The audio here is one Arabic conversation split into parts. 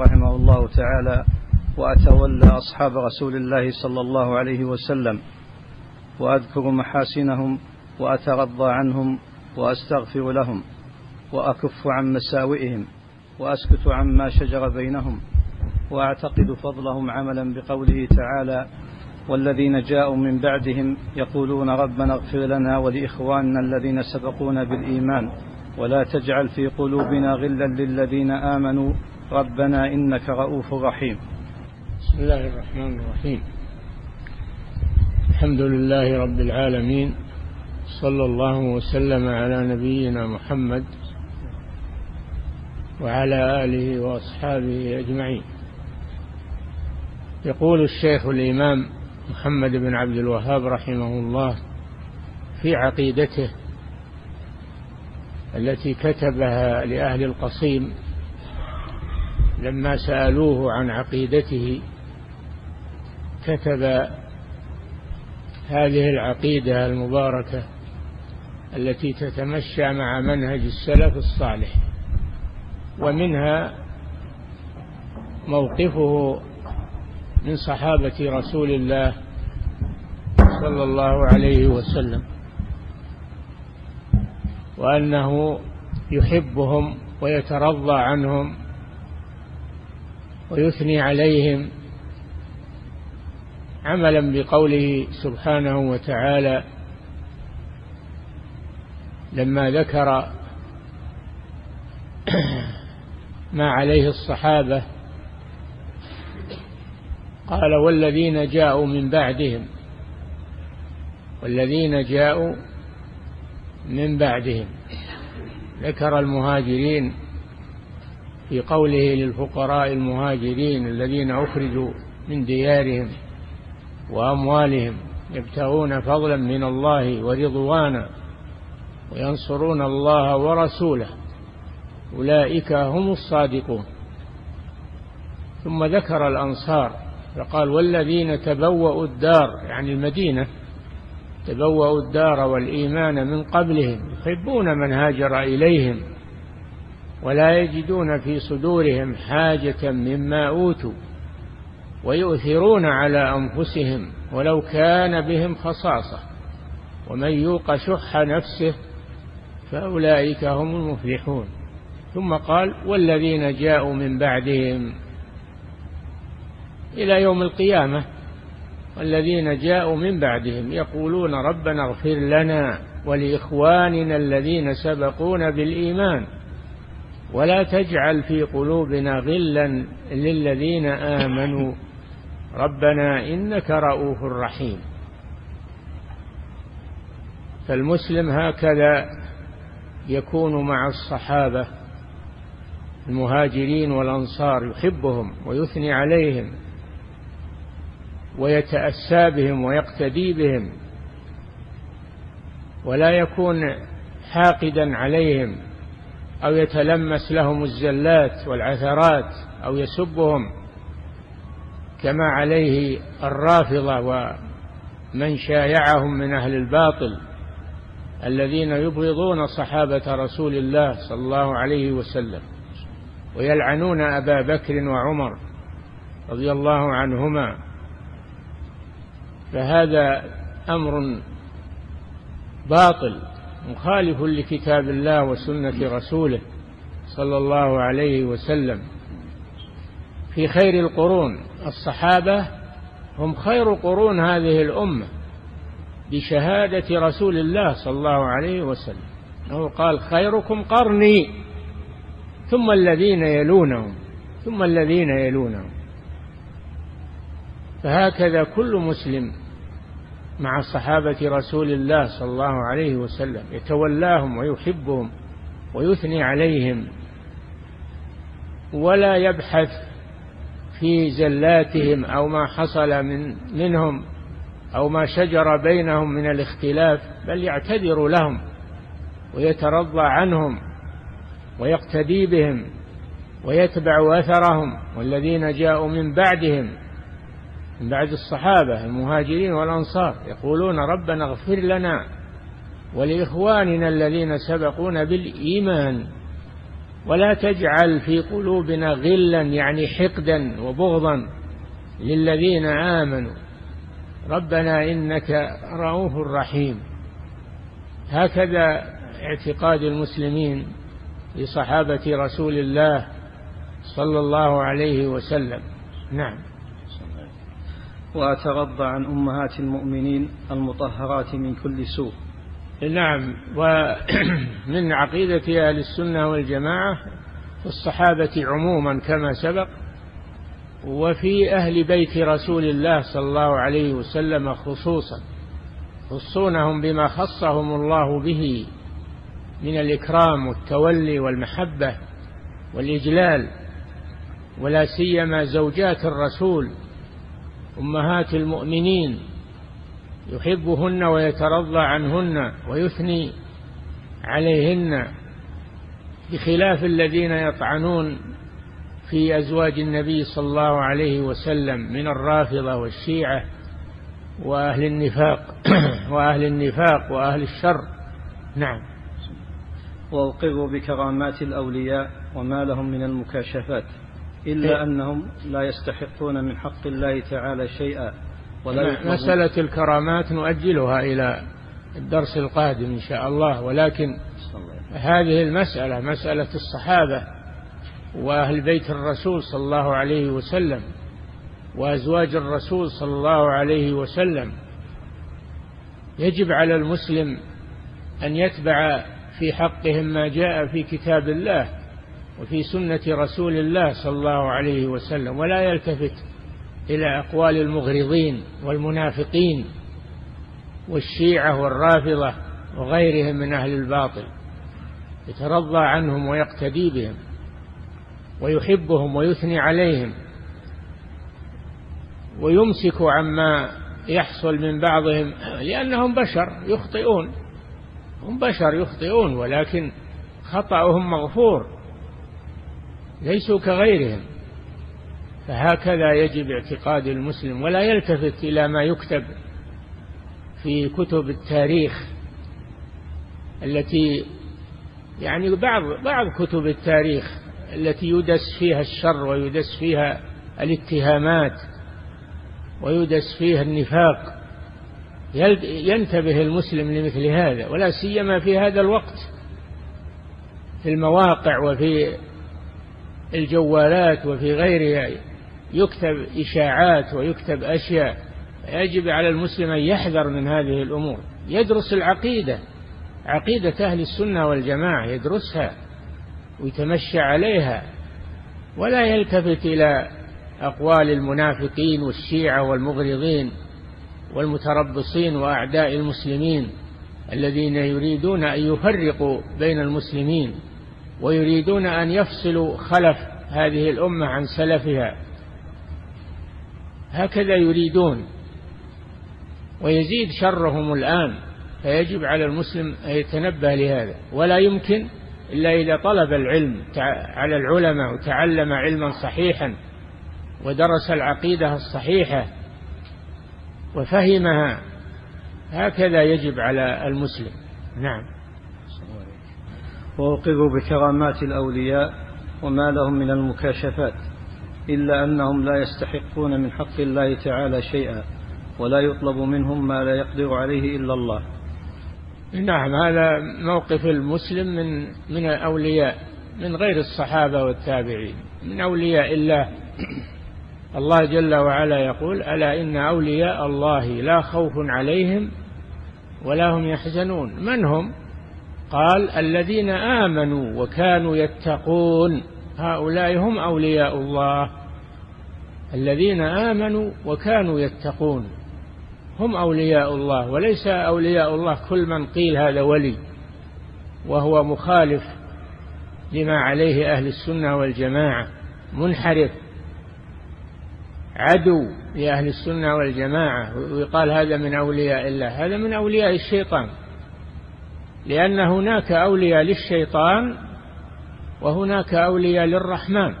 رحمه الله تعالى وأتولى أصحاب رسول الله صلى الله عليه وسلم وأذكر محاسنهم وأترضى عنهم وأستغفر لهم وأكف عن مساوئهم وأسكت عما شجر بينهم وأعتقد فضلهم عملا بقوله تعالى والذين جاءوا من بعدهم يقولون ربنا اغفر لنا ولإخواننا الذين سبقونا بالإيمان ولا تجعل في قلوبنا غلا للذين آمنوا ربنا إنك رؤوف رحيم. بسم الله الرحمن الرحيم. الحمد لله رب العالمين. صلى الله وسلم على نبينا محمد وعلى آله وأصحابه أجمعين. يقول الشيخ الإمام محمد بن عبد الوهاب رحمه الله في عقيدته التي كتبها لأهل القصيم لما سألوه عن عقيدته كتب هذه العقيدة المباركة التي تتمشى مع منهج السلف الصالح ومنها موقفه من صحابة رسول الله صلى الله عليه وسلم وأنه يحبهم ويترضى عنهم ويثني عليهم عملا بقوله سبحانه وتعالى لما ذكر ما عليه الصحابة قال والذين جاءوا من بعدهم والذين جاءوا من بعدهم ذكر المهاجرين في قوله للفقراء المهاجرين الذين أخرجوا من ديارهم وأموالهم يبتغون فضلا من الله ورضوانا وينصرون الله ورسوله. أولئك هم الصادقون. ثم ذكر الأنصار فقال والذين تبوأوا الدار يعني المدينة تبوأوا الدار والإيمان من قبلهم يحبون من هاجر إليهم. ولا يجدون في صدورهم حاجة مما أوتوا ويؤثرون على أنفسهم ولو كان بهم خصاصة. ومن يوق شح نفسه فأولئك هم المفلحون. ثم قال والذين جاءوا من بعدهم إلى يوم القيامة والذين جاءوا من بعدهم يقولون ربنا اغفر لنا ولإخواننا الذين سبقونا بالإيمان. ولا تجعل في قلوبنا غلا للذين آمنوا. ربنا إنك رؤوف رحيم. فالمسلم هكذا يكون مع الصحابة المهاجرين والأنصار يحبهم ويثني عليهم ويتأسى بهم ويقتدي بهم ولا يكون حاقدا عليهم. أو يتلمس لهم الزلات والعثرات أو يسبهم كما عليه الرافضة ومن شايعهم من أهل الباطل الذين يبغضون صحابة رسول الله صلى الله عليه وسلم ويلعنون أبا بكر وعمر رضي الله عنهما فهذا أمر باطل مخالف لكتاب الله وسنة رسوله صلى الله عليه وسلم. في خير القرون الصحابة هم خير قرون هذه الأمة بشهادة رسول الله صلى الله عليه وسلم. أنه قال خيركم قرني ثم الذين يلونهم ثم الذين يلونهم. فهكذا كل مسلم مع صحابة رسول الله صلى الله عليه وسلم يتولاهم ويحبهم ويثني عليهم. ولا يبحث في زلاتهم أو ما حصل من منهم أو ما شجر بينهم من الاختلاف بل يعتذر لهم ويترضى عنهم ويقتدي بهم ويتبع أثرهم والذين جاءوا من بعدهم. من بعد الصحابة المهاجرين والأنصار يقولون ربنا اغفر لنا ولإخواننا الذين سبقونا بالإيمان ولا تجعل في قلوبنا غلا يعني حقدا وبغضا للذين آمنوا. ربنا إنك رؤوف رحيم. هكذا اعتقاد المسلمين لصحابة رسول الله صلى الله عليه وسلم. نعم. وأتغضى عن أمهات المؤمنين المطهرات من كل سوء. نعم ومن عقيدة أهل السنة والجماعة الصحابة عموما كما سبق وفي أهل بيت رسول الله صلى الله عليه وسلم خصوصا يخصونهم بما خصهم الله به من الإكرام والتولي والمحبة والإجلال ولا سيما زوجات الرسول أمهات المؤمنين يحبهن ويترضى عنهن ويثني عليهن بخلاف الذين يطعنون في أزواج النبي صلى الله عليه وسلم من الرافضة والشيعة وأهل النفاق وأهل النفاق وأهل الشر. نعم. وأقر بكرامات الأولياء وما لهم من المكاشفات. إلا إيه. أنهم لا يستحقون من حق الله تعالى شيئا ولا مسألة الكرامات نؤجلها إلى الدرس القادم إن شاء الله ولكن هذه المسألة مسألة الصحابة وأهل بيت الرسول صلى الله عليه وسلم وأزواج الرسول صلى الله عليه وسلم. يجب على المسلم أن يتبع في حقهم ما جاء في كتاب الله وفي سنة رسول الله صلى الله عليه وسلم ولا يلتفت إلى أقوال المغرضين والمنافقين والشيعة والرافضة وغيرهم من أهل الباطل يترضى عنهم ويقتدي بهم ويحبهم ويثني عليهم ويمسك عما يحصل من بعضهم لأنهم بشر يخطئون هم بشر يخطئون ولكن خطأهم مغفور. ليسوا كغيرهم. فهكذا يجب اعتقاد المسلم ولا يلتفت إلى ما يكتب في كتب التاريخ التي يعني بعض بعض كتب التاريخ التي يدس فيها الشر ويدس فيها الاتهامات ويدس فيها النفاق. ينتبه المسلم لمثل هذا ولا سيما في هذا الوقت في المواقع وفي الجوالات وفي غيرها يكتب إشاعات ويكتب أشياء يجب على المسلم أن يحذر من هذه الأمور. يدرس العقيدة عقيدة أهل السنة والجماعة يدرسها ويتمشى عليها. ولا يلتفت إلى أقوال المنافقين والشيعة والمغرضين والمتربصين وأعداء المسلمين الذين يريدون أن يفرقوا بين المسلمين. ويريدون أن يفصلوا خلف هذه الأمة عن سلفها. هكذا يريدون. ويزيد شرهم الآن فيجب على المسلم أن يتنبه لهذا. ولا يمكن إلا إذا طلب العلم على العلماء وتعلم علما صحيحا ودرس العقيدة الصحيحة وفهمها هكذا يجب على المسلم. نعم. وأوقظوا بكرامات الأولياء وما لهم من المكاشفات إلا أنهم لا يستحقون من حق الله تعالى شيئا ولا يطلب منهم ما لا يقدر عليه إلا الله. نعم هذا موقف المسلم من من الأولياء من غير الصحابة والتابعين. من أولياء الله. الله جل وعلا يقول ألا إن أولياء الله لا خوف عليهم ولا هم يحزنون. من هم؟ قال الذين آمنوا وكانوا يتقون هؤلاء هم أولياء الله. الذين آمنوا وكانوا يتقون هم أولياء الله وليس أولياء الله كل من قيل هذا ولي وهو مخالف لما عليه أهل السنة والجماعة منحرف عدو لأهل السنة والجماعة ويقال هذا من أولياء الله هذا من أولياء الشيطان. لأن هناك أولياء للشيطان وهناك أولياء للرحمن.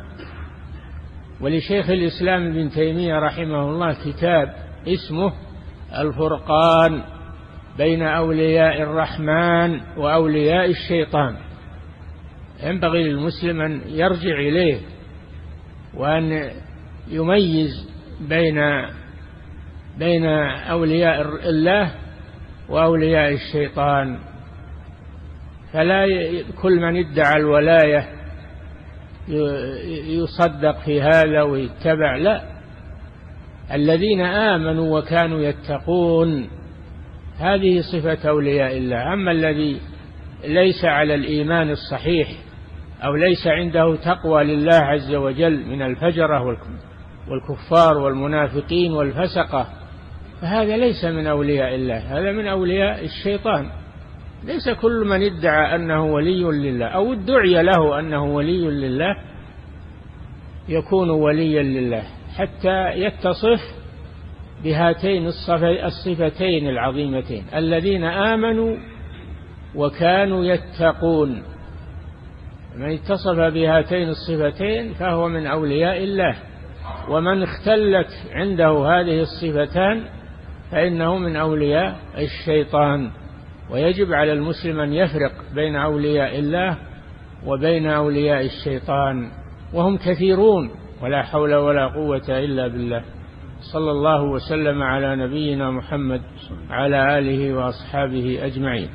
ولشيخ الإسلام ابن تيمية رحمه الله كتاب اسمه الفرقان بين أولياء الرحمن وأولياء الشيطان. ينبغي للمسلم أن يرجع إليه وأن يميز بين بين أولياء الله وأولياء الشيطان. فلا كل من ادعى الولاية يصدق في هذا ويتبع لا. الذين آمنوا وكانوا يتقون هذه صفة أولياء الله. أما الذي ليس على الإيمان الصحيح أو ليس عنده تقوى لله عز وجل من الفجرة والكفار والمنافقين والفسقة فهذا ليس من أولياء الله هذا من أولياء الشيطان. ليس كل من ادعى أنه ولي لله أو ادعي له أنه ولي لله يكون وليا لله حتى يتصف بهاتين الصفتين العظيمتين الذين آمنوا وكانوا يتقون. من اتصف بهاتين الصفتين فهو من أولياء الله ومن اختلت عنده هذه الصفتان فإنه من أولياء الشيطان. ويجب على المسلم أن يفرق بين أولياء الله وبين أولياء الشيطان وهم كثيرون ولا حول ولا قوة إلا بالله. صلى الله وسلم على نبينا محمد على آله وأصحابه أجمعين.